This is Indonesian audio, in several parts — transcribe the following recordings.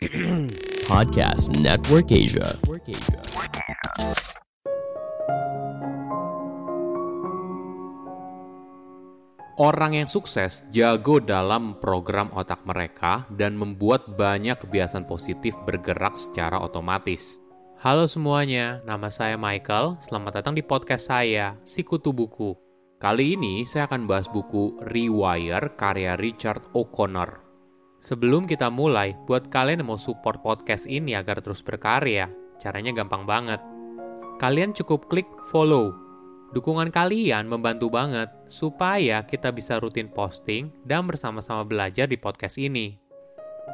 Podcast Network Asia. Orang yang sukses jago dalam program otak mereka dan membuat banyak kebiasaan positif bergerak secara otomatis. Halo semuanya, nama saya Michael. Selamat datang di podcast saya, Sikutu Buku. Kali ini saya akan bahas buku Rewire karya Richard O'Connor. Sebelum kita mulai, buat kalian yang mau support podcast ini agar terus berkarya, caranya gampang banget. Kalian cukup klik follow. Dukungan kalian membantu banget supaya kita bisa rutin posting dan bersama-sama belajar di podcast ini.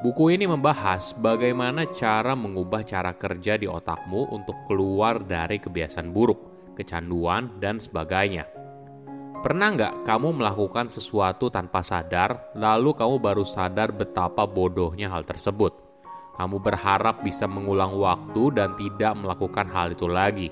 Buku ini membahas bagaimana cara mengubah cara kerja di otakmu untuk keluar dari kebiasaan buruk, kecanduan, dan sebagainya. Pernah nggak kamu melakukan sesuatu tanpa sadar, lalu kamu baru sadar betapa bodohnya hal tersebut? Kamu berharap bisa mengulang waktu dan tidak melakukan hal itu lagi.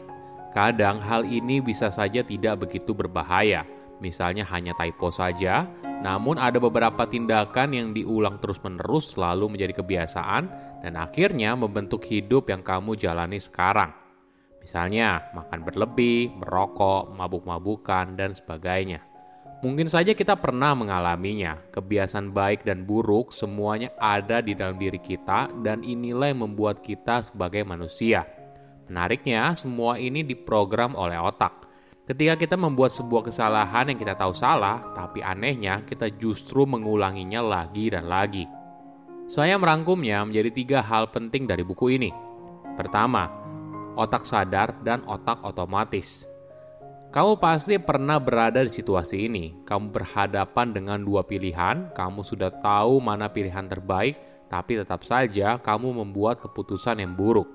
Kadang hal ini bisa saja tidak begitu berbahaya, misalnya hanya typo saja, namun ada beberapa tindakan yang diulang terus-menerus selalu menjadi kebiasaan dan akhirnya membentuk hidup yang kamu jalani sekarang. Misalnya, makan berlebih, merokok, mabuk-mabukan, dan sebagainya. Mungkin saja kita pernah mengalaminya. Kebiasaan baik dan buruk semuanya ada di dalam diri kita dan inilah yang membuat kita sebagai manusia. Menariknya, semua ini diprogram oleh otak. Ketika kita membuat sebuah kesalahan yang kita tahu salah, tapi anehnya kita justru mengulanginya lagi dan lagi. Saya merangkumnya menjadi tiga hal penting dari buku ini. Pertama, otak sadar, dan otak otomatis. Kamu pasti pernah berada di situasi ini. Kamu berhadapan dengan dua pilihan, kamu sudah tahu mana pilihan terbaik, tapi tetap saja kamu membuat keputusan yang buruk.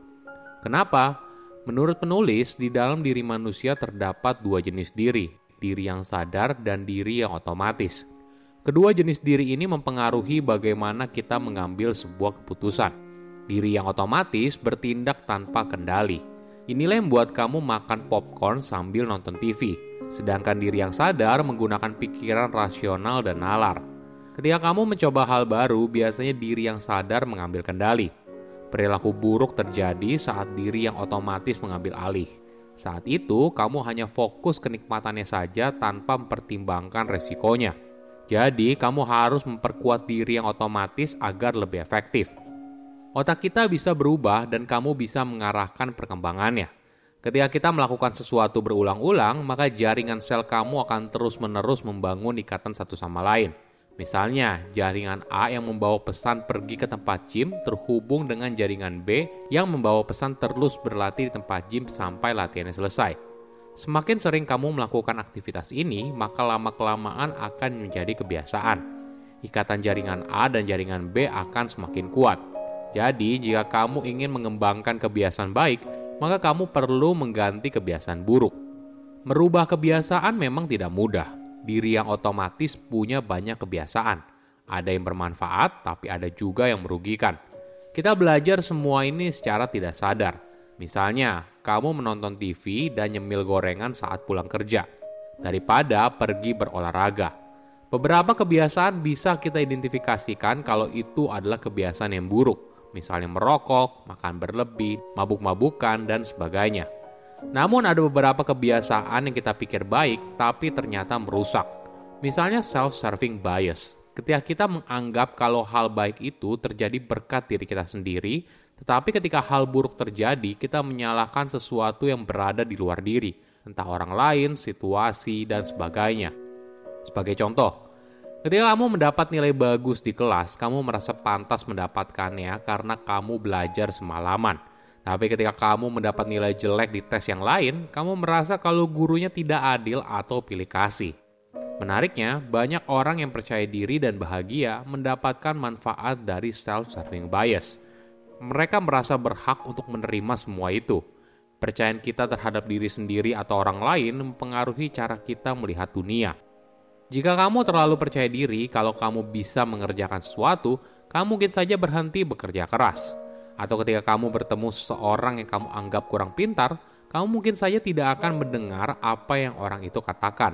Kenapa? Menurut penulis, di dalam diri manusia terdapat dua jenis diri, diri yang sadar dan diri yang otomatis. Kedua jenis diri ini mempengaruhi bagaimana kita mengambil sebuah keputusan. Diri yang otomatis bertindak tanpa kendali. Inilah yang membuat kamu makan popcorn sambil nonton TV, sedangkan diri yang sadar menggunakan pikiran rasional dan nalar. Ketika kamu mencoba hal baru, biasanya diri yang sadar mengambil kendali. Perilaku buruk terjadi saat diri yang otomatis mengambil alih. Saat itu, kamu hanya fokus kenikmatannya saja tanpa mempertimbangkan resikonya. Jadi, kamu harus memperkuat diri yang otomatis agar lebih efektif. Otak kita bisa berubah dan kamu bisa mengarahkan perkembangannya. Ketika kita melakukan sesuatu berulang-ulang, maka jaringan sel kamu akan terus-menerus membangun ikatan satu sama lain. Misalnya, jaringan A yang membawa pesan pergi ke tempat gym terhubung dengan jaringan B yang membawa pesan terus berlatih di tempat gym sampai latihannya selesai. Semakin sering kamu melakukan aktivitas ini, maka lama-kelamaan akan menjadi kebiasaan. Ikatan jaringan A dan jaringan B akan semakin kuat. Jadi, jika kamu ingin mengembangkan kebiasaan baik, maka kamu perlu mengganti kebiasaan buruk. Merubah kebiasaan memang tidak mudah. Diri yang otomatis punya banyak kebiasaan. Ada yang bermanfaat, tapi ada juga yang merugikan. Kita belajar semua ini secara tidak sadar. Misalnya, kamu menonton TV dan nyemil gorengan saat pulang kerja, daripada pergi berolahraga. Beberapa kebiasaan bisa kita identifikasikan kalau itu adalah kebiasaan yang buruk misalnya merokok, makan berlebih, mabuk-mabukan, dan sebagainya. Namun ada beberapa kebiasaan yang kita pikir baik tapi ternyata merusak. Misalnya self-serving bias. Ketika kita menganggap kalau hal baik itu terjadi berkat diri kita sendiri, tetapi ketika hal buruk terjadi, kita menyalahkan sesuatu yang berada di luar diri, entah orang lain, situasi, dan sebagainya. Sebagai contoh, Ketika kamu mendapat nilai bagus di kelas, kamu merasa pantas mendapatkannya karena kamu belajar semalaman. Tapi ketika kamu mendapat nilai jelek di tes yang lain, kamu merasa kalau gurunya tidak adil atau pilih kasih. Menariknya, banyak orang yang percaya diri dan bahagia mendapatkan manfaat dari self-serving bias. Mereka merasa berhak untuk menerima semua itu. Percayaan kita terhadap diri sendiri atau orang lain mempengaruhi cara kita melihat dunia. Jika kamu terlalu percaya diri kalau kamu bisa mengerjakan sesuatu, kamu mungkin saja berhenti bekerja keras. Atau ketika kamu bertemu seseorang yang kamu anggap kurang pintar, kamu mungkin saja tidak akan mendengar apa yang orang itu katakan.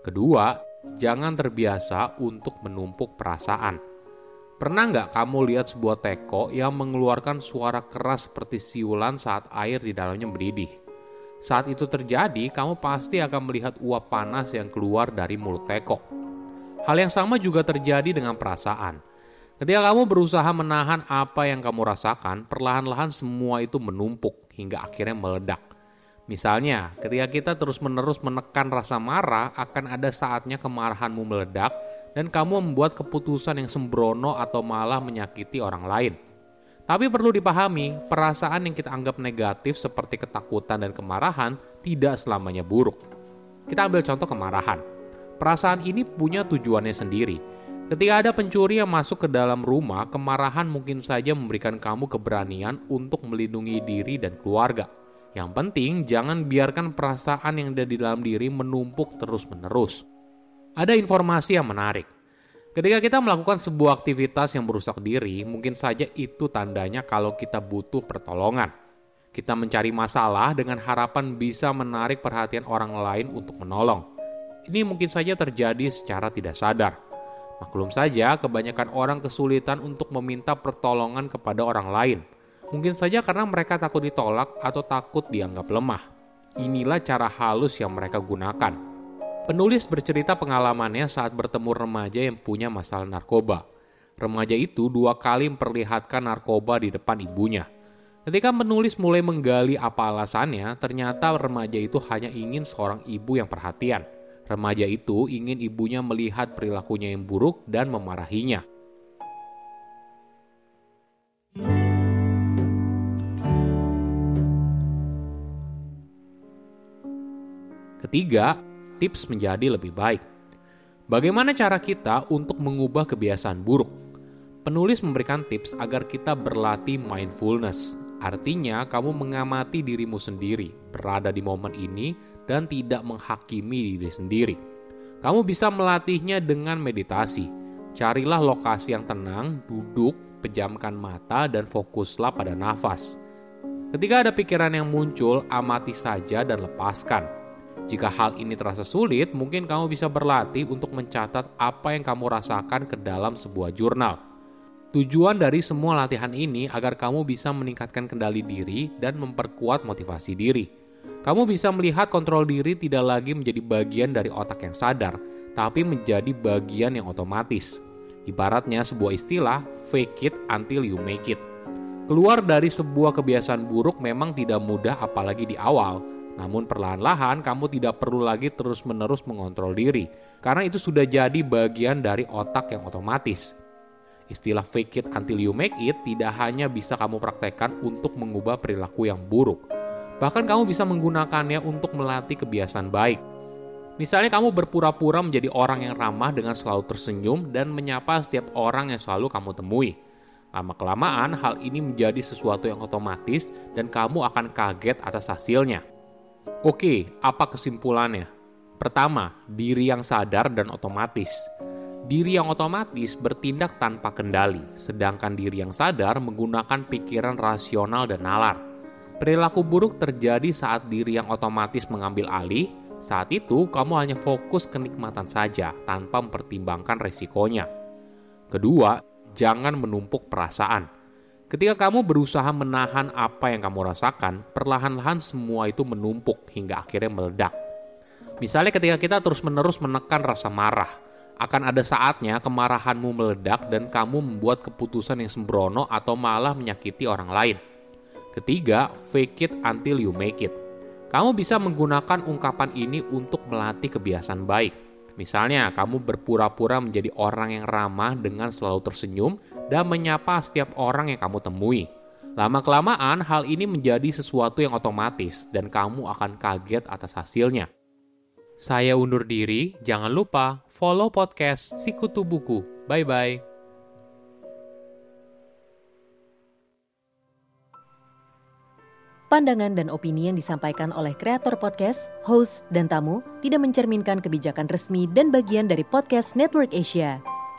Kedua, jangan terbiasa untuk menumpuk perasaan. Pernah nggak kamu lihat sebuah teko yang mengeluarkan suara keras seperti siulan saat air di dalamnya mendidih? Saat itu terjadi, kamu pasti akan melihat uap panas yang keluar dari mulut teko. Hal yang sama juga terjadi dengan perasaan. Ketika kamu berusaha menahan apa yang kamu rasakan, perlahan-lahan semua itu menumpuk hingga akhirnya meledak. Misalnya, ketika kita terus-menerus menekan rasa marah, akan ada saatnya kemarahanmu meledak dan kamu membuat keputusan yang sembrono atau malah menyakiti orang lain. Tapi perlu dipahami, perasaan yang kita anggap negatif seperti ketakutan dan kemarahan tidak selamanya buruk. Kita ambil contoh kemarahan. Perasaan ini punya tujuannya sendiri. Ketika ada pencuri yang masuk ke dalam rumah, kemarahan mungkin saja memberikan kamu keberanian untuk melindungi diri dan keluarga. Yang penting, jangan biarkan perasaan yang ada di dalam diri menumpuk terus-menerus. Ada informasi yang menarik. Ketika kita melakukan sebuah aktivitas yang merusak diri, mungkin saja itu tandanya kalau kita butuh pertolongan. Kita mencari masalah dengan harapan bisa menarik perhatian orang lain untuk menolong. Ini mungkin saja terjadi secara tidak sadar. Maklum saja, kebanyakan orang kesulitan untuk meminta pertolongan kepada orang lain – Mungkin saja karena mereka takut ditolak atau takut dianggap lemah. Inilah cara halus yang mereka gunakan. Penulis bercerita pengalamannya saat bertemu remaja yang punya masalah narkoba. Remaja itu dua kali memperlihatkan narkoba di depan ibunya. Ketika penulis mulai menggali apa alasannya, ternyata remaja itu hanya ingin seorang ibu yang perhatian. Remaja itu ingin ibunya melihat perilakunya yang buruk dan memarahinya. Ketiga, tips menjadi lebih baik. Bagaimana cara kita untuk mengubah kebiasaan buruk? Penulis memberikan tips agar kita berlatih mindfulness. Artinya, kamu mengamati dirimu sendiri, berada di momen ini, dan tidak menghakimi diri sendiri. Kamu bisa melatihnya dengan meditasi. Carilah lokasi yang tenang, duduk, pejamkan mata, dan fokuslah pada nafas. Ketika ada pikiran yang muncul, amati saja dan lepaskan jika hal ini terasa sulit, mungkin kamu bisa berlatih untuk mencatat apa yang kamu rasakan ke dalam sebuah jurnal. Tujuan dari semua latihan ini agar kamu bisa meningkatkan kendali diri dan memperkuat motivasi diri. Kamu bisa melihat kontrol diri tidak lagi menjadi bagian dari otak yang sadar, tapi menjadi bagian yang otomatis. Ibaratnya sebuah istilah, fake it until you make it. Keluar dari sebuah kebiasaan buruk memang tidak mudah apalagi di awal, namun perlahan-lahan kamu tidak perlu lagi terus-menerus mengontrol diri, karena itu sudah jadi bagian dari otak yang otomatis. Istilah fake it until you make it tidak hanya bisa kamu praktekkan untuk mengubah perilaku yang buruk, bahkan kamu bisa menggunakannya untuk melatih kebiasaan baik. Misalnya kamu berpura-pura menjadi orang yang ramah dengan selalu tersenyum dan menyapa setiap orang yang selalu kamu temui. Lama-kelamaan hal ini menjadi sesuatu yang otomatis dan kamu akan kaget atas hasilnya. Oke, apa kesimpulannya? Pertama, diri yang sadar dan otomatis. Diri yang otomatis bertindak tanpa kendali, sedangkan diri yang sadar menggunakan pikiran rasional dan nalar. Perilaku buruk terjadi saat diri yang otomatis mengambil alih. Saat itu, kamu hanya fokus kenikmatan saja tanpa mempertimbangkan resikonya. Kedua, jangan menumpuk perasaan. Ketika kamu berusaha menahan apa yang kamu rasakan, perlahan-lahan semua itu menumpuk hingga akhirnya meledak. Misalnya ketika kita terus-menerus menekan rasa marah, akan ada saatnya kemarahanmu meledak dan kamu membuat keputusan yang sembrono atau malah menyakiti orang lain. Ketiga, fake it until you make it. Kamu bisa menggunakan ungkapan ini untuk melatih kebiasaan baik. Misalnya, kamu berpura-pura menjadi orang yang ramah dengan selalu tersenyum dan menyapa setiap orang yang kamu temui. Lama-kelamaan, hal ini menjadi sesuatu yang otomatis, dan kamu akan kaget atas hasilnya. Saya undur diri, jangan lupa follow podcast Sikutu Buku. Bye-bye. Pandangan dan opini yang disampaikan oleh kreator podcast, host, dan tamu tidak mencerminkan kebijakan resmi dan bagian dari podcast Network Asia.